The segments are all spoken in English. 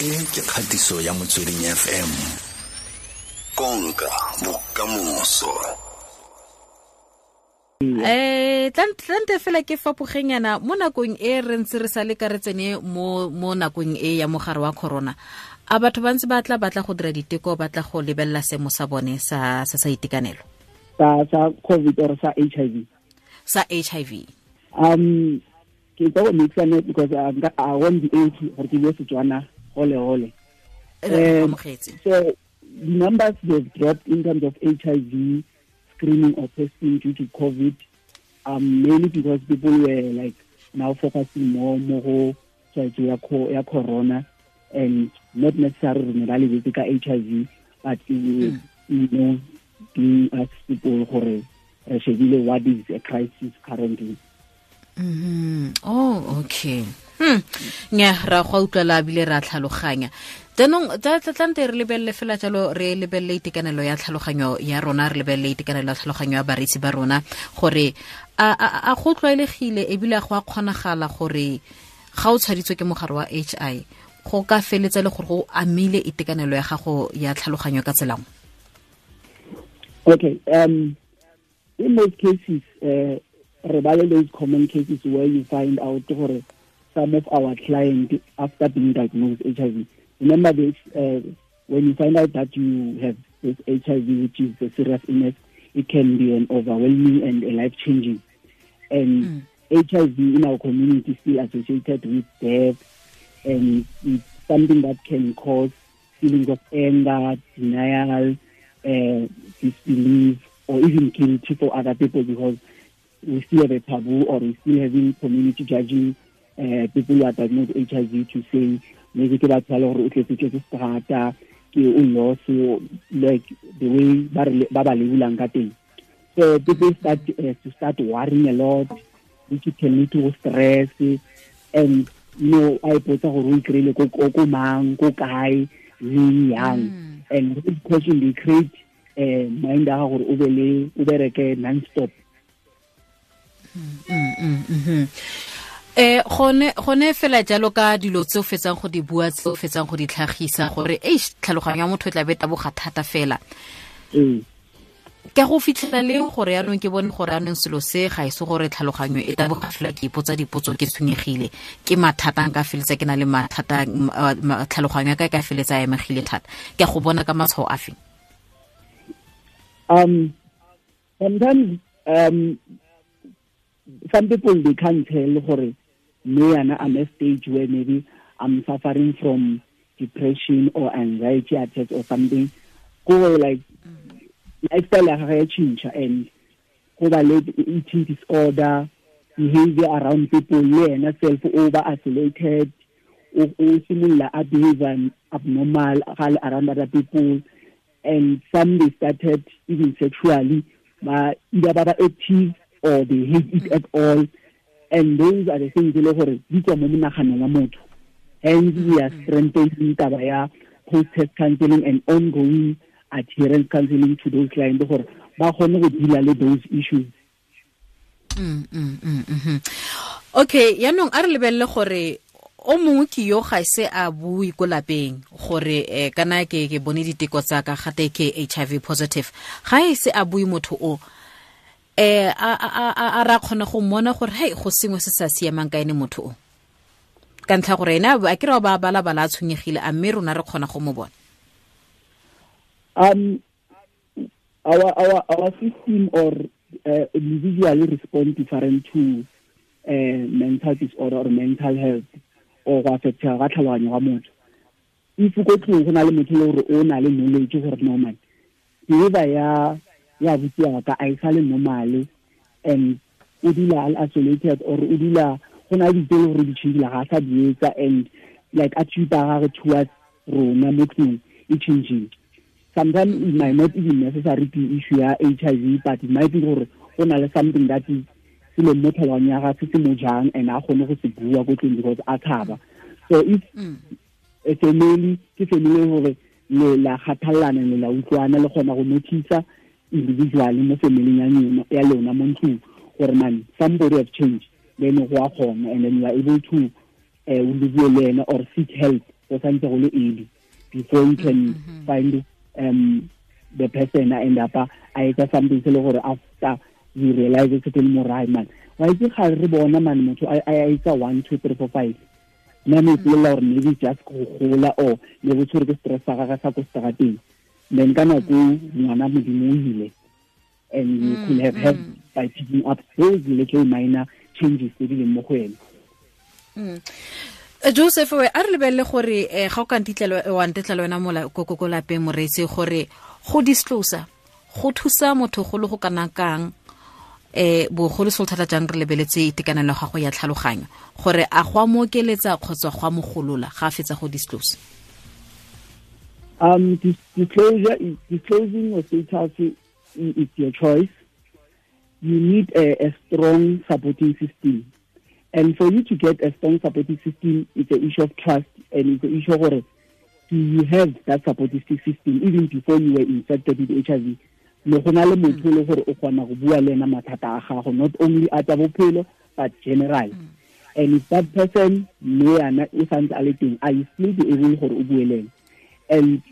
e ke kgatiso ya motsweding fm konka bokamoso. Eh tlante fela ke fapogenyana mo nakong e re ntse re sa le ka re tsene mo mo nakong e ya mogare wa corona. A batho ba ntse ba tla batla go dira diteko ba tla go lebelela seemo sa bone sa sa sa itekanelo. Sa sa covid or sa hiv sa hiv um ke tlo go net because I, want won't be able gore ke bue setswana gole re Um, so the numbers have dropped in terms of hiv screening or testing due to covid um mainly because people were like now focusing more more tshwaetso ya co- ya corona and not necessarily re ne ba lebetse ka hiv but uh, you know being as people gore re shebile what is a crisis currently. Mhm. oh okay. hmm nya ra go utlwala bile ra tlhaloganya janong tlante re lebelele fela jalo re lebelele itekanelo ya tlhaloganyo ya rona re lebelele itekanelo ya tlhaloganyo ya bareetsi ba rona gore a, a, go tlwaelegile ebile a go a kgonagala gore ga o tshwaditswe ke mogare wa h i go ka feletsa le gore go amile itekanelo ya gago ya tlhaloganyo ka tselangwe Okay. Um, in most cases, uh, re ba le those common cases where you find out gore some of our clients after being diagnosed with HIV. Remember this, uh, when you find out that you have this HIV, which is a serious illness, it can be an overwhelming and a life-changing. And HIV in our community is still associated with death, and it's something that can cause feelings of anger, denial, uh, disbelief, or even guilty for other people because we still have a taboo or we still having community judging uh, people who are diagnosed HIV to say maybe ke batho ba le gore o tletse ke strata ke o loss like the way ba ba lebulang ka teng. So people start uh, to start worrying a lot which can lead to stress and you know a ipotsa gore o ikry-ile ko mang ko kae leng yang. And this question they create uh, mind a gore o be le o bereke non-stop eh gone gone fela jalo ka dilo tse o fetsang go di bua tse o fetsang go di tlhagisa gore eish tlhaloganyo ya motho e tla be taboga thata fela. Ee ka go fitlhela le gore yaanong ke bone gore yaanong selo se ga e se gore tlhaloganyo e taboga fela ke ipotsa dipotso ke tshwenyegile ke mathata nka feletsa ke na le mathata tlhaloganyo ya ka e ka feletsa a emegile thata. Ke go bona ka matshwao a feng? Um sometimes um some people they can't tell gore me i'm a stage where maybe i'm suffering from depression or anxiety attacks or something. Go like lifestyle ya gagwe change and go eating disorder behavior around people le yena self over isolated o o simolola a behave abnormal around other people. And some they started even sexually ba either ba ba active or they hate it at all. And those are the things e le gore di tswa mo monaganong wa motho. Hence we are strengthening taba ya post-test counseling and ongoing adherence counseling to those clients gore ba kgone go deala le those issues. Mm, mm, mm, mhm. okay yaanong a re lebelele gore o mongwe ke yo ga se a bue ko lapeng gore um kana ke ke bone diteko tsa ka gate ke h i v positive. Ga e se a bue motho o eh a a a- ra go mmona gore hei go sengwe se sa siamang ka ene motho o? Ka ntlha gore ena a ke ba balabala a tshwenyegile a mme rona re kgona go mo bona. Um our our our system or uh, individually respond different to uh, mental disorder or mental health or go affecta ga tlhaloganyo ga motho. If ko tlong go na le motho le gore o na le knowledge gore normal behavior ya ya butsiwa ka a e sa le normal and o dula isolated or o dula go na le dilo gore di changile ga sa di etsa and like attitude ya gagwe towards rona mo tlong e changile sometimes it might not even necessary be issue ya HIV, but it might be gore go na le something that is se le mo ya ga se se mo jang and a kgone go se bua ko tleng because a tshaba so if mm. a family ke family gore le la kgathalana le la utlwana le kgona go notice individually mo family ya lona mo ntlong gore man somebody have changed then go a kgona and then you are able to uh, bue le ene or seek help go santse go le early before you can find um the person a end up a etsa something se le gore after you realize se ke le morai man. Wa itse ga re bona man motho a etsa one two three four five nna me ipolelela gore maybe just go gola or le bo tshwere ke stress sa gaga sa ko strateng then ka nako ngwana modimo o ile and you could have helped by picking up those little minor changes tse di leng mo go ena joseph we a re lebelele gore um ga o ka ntitlela wa mola le wena ko lapeng retse gore go disclosa go thusa motho go le go kana kang eh bogolo se thata jang re lebeletse itekanelo ga go ya tlhaloganyo? Gore a go a kgotsa go a mogolola ga a fetsa go disclose um disclosure disclosing of status is your choice. You need a, a strong supporting system. And for you to get a strong supporting system it's an issue of trust and it's an issue of do you have that supporting system even before you were infected with HIV le go na le motho le gore o kgona go bua le ena mathata a gago not only a tsa bophelo but general. And if that person me yana o santse a le teng i still be able gore o bue le and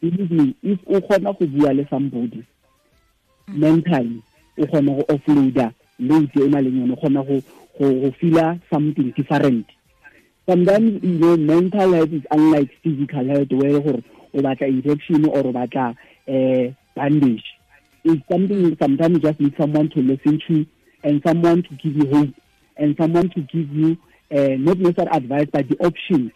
believe me if o kgona go bua le somebody mentally o kgona go offloada load e na leng yone o kgona go go feel something different. Sometimes you know mental health is unlike physical health where gore o batla injection or o batla eh bandage. It's something sometimes you just need someone to listen to and someone to give you hope and someone to give you uh, not necessarily advice but the options.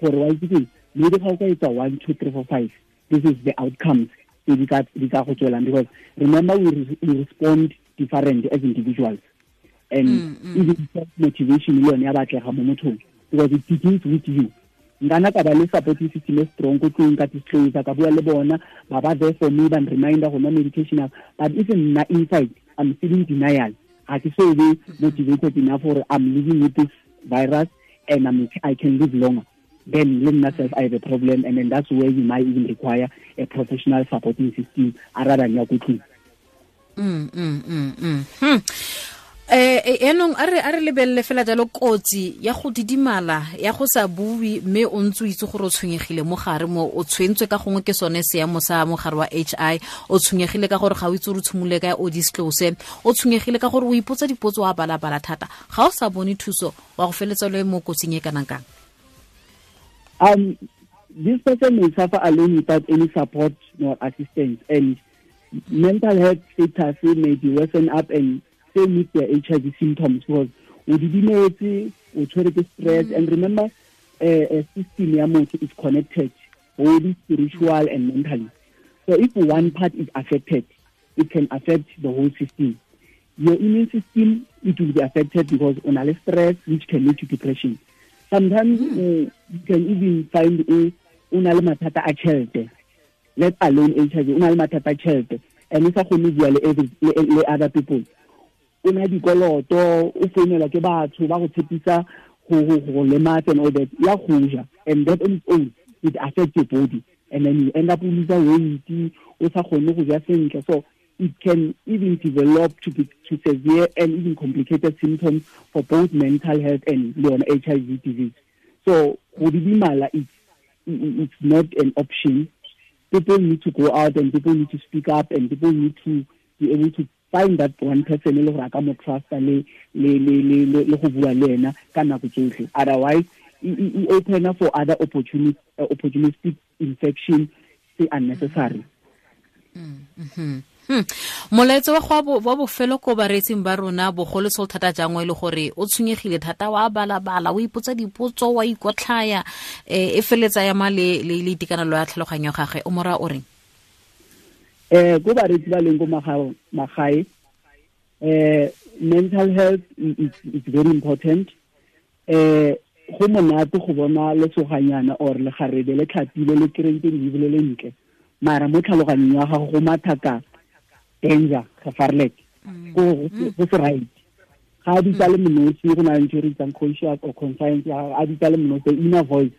For why it maybe how it's a one two three four five this is the outcomes because remember we, we respond different as individuals. And mm, mm. even motivation le yone ya batlega mo mothong because it begins with you. Nkana ka ba le supporting system e strong ko tlong ka disclosure ka bua le bona ba ba there for me ban reminder go nwa medication but even nna inside i'm feeling denial. Ga ke so be motivated enough gore i'm living with this virus and I'm, i can live longer then nna self i have a problem and then that's where you might even require a professional supporting system rather than your tlong mm, mm, mm, mm. Hmm. eh enong a re a re lebelele fela jalo kotsi ya go didimala ya go sa bue mme o ntse itse gore o tshwenyegile mo gare mo o tshwentswe ka gongwe ke sone seemo sa mogare wa hi o tshwenyegile ka gore ga o itse o tshimolole ka o disclose o tshwenyegile ka gore o ipotsa dipotso wa balabala thata ga o sa bone thuso wa go feletsa le mo kotsing e kanang kang um this person may suffer alone without any support nor assistance and mental health status may be worsened up and same with the HIV symptoms. Because o didimetse o tshwere ke stress and remember uh, a system ya motho is connected body spiritual and mentally. So if one part is affected it can affect the whole system. Your immune system it will be affected because on a stress which can lead to depression sometimes mm. uh, you can even find a una le mathata a tšhelete let alone HIV una le mathata a tšhelete and e sa kgone bua le other people o na dikoloto o founelwa ke batho ba go tshepisa go lematsa and all that. Ya goja and that on its own it affects your body. And then you end up losing weight o sa kgone go ja sentle. So it can even develop to be to severe and even complicated symptoms for both mental health and HIV disease. So go didimala it's it's not an option. People need to go out and people need to speak up and people need to be able to find that one person le gore a ka mo trusta le go bua le for other opportunity, uh, opportunistic infection tse unnecessary. Hmm. Wa go wa bofelo ko bareetsing ba rona bogolo se go thata jang e le gore o tshwenyegile thata wa balabala o ipotsa dipotso wa ikotlhaya um e feletsa yama le itekanelo ya tlhaloganyo gage o mora o reng? Eh ko baretsi ba leng ko magae eh mental health is, very important. Eh go monate go bona lesoganyana or le garebe le tlhapile le kereite lebile le ntle mara mo tlhaloganyong ya gago go mathaka danger ga farlet go se right. Ga a ditsa le monosi go na le ntho re itsang conscious or conscience a ditsa le monosi the inner voice.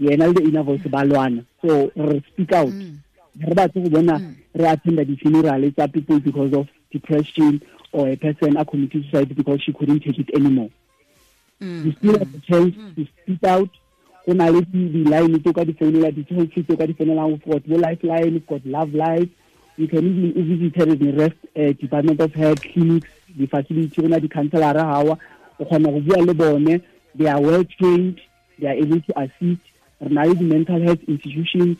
Yena le the inner voice ba lwana. So re speak out. Mm. re batse go bona re attenda di-funeral tsa people because of depression or a person a committed suicide because she couldn't take it anymore. Mm. you still have the chance mm. to speak out. Go na le di-line tse o ka di founela di-toll free tse o ka di founela got bo lifeline we've got love life you can even visit the rest uh, department of health clinics di-facility go na di-councelara gawa o kgona go bua le bone they are well trained they are able to assist. Re na le di-mental health institutions.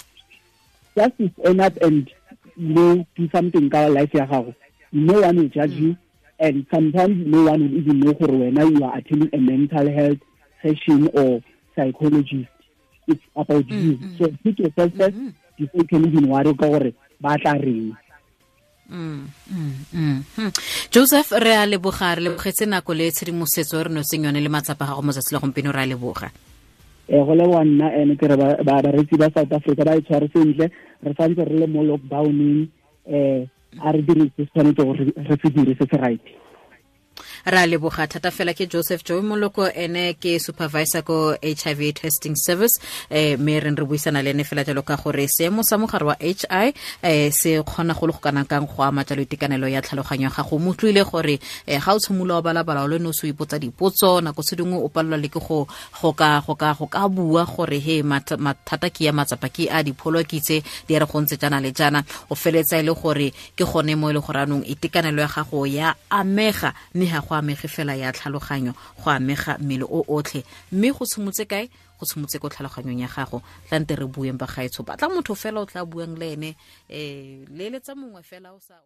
Just to stand up and you know do something ka life ya gago. No one will judge you. And sometimes no one will even know gore wena you are attending a mental health session or psychologist. It's about mm -hmm. you so put yourself first mm -hmm. before you can even worry ka gore ba tla reng Mm, mm, mm. joseph re a leboga re lebogetse nako le tshedimosetso re no seng yone le matsapa gago mo tsatsi la gompieno re a leboga. Go leboga nna ene ke re baretsi ba south africa ba e tshware sentle re santse re le mo lockdowneng um a re dire se tshwanetse gore re se dire se se right re a leboga thata fela ke joseph joe moloko ene ke supervisor ko hiv testing service eh me re re buisana le ene fela jalo ka gore seemo sa mogare wa hi eh se kgona go le go kana kang go ama jalo itekanelo ya tlhaloganyo ya gago. Motlwile gore eh ga o tshimola o balabala o le no se o ipotsa dipotso nako se dingwe o palelwa le ke go ka bua gore he mathata ke ya matsapa ke a dipholo ke tse di re go ntse jana le jana o feletsa le gore ke gone mo e ile gore anong itekanelo ya gago ya amega mme ha go amege fela ya tlhaloganyo go amega mmele o otlhe. Mme go tshimotse kae? Go tshimotse ko tlhaloganyong ya gago. Tla nte re bueng ba gaetsho. Batla motho fela o tla buang le ene um leeletsa mongwe fela o sa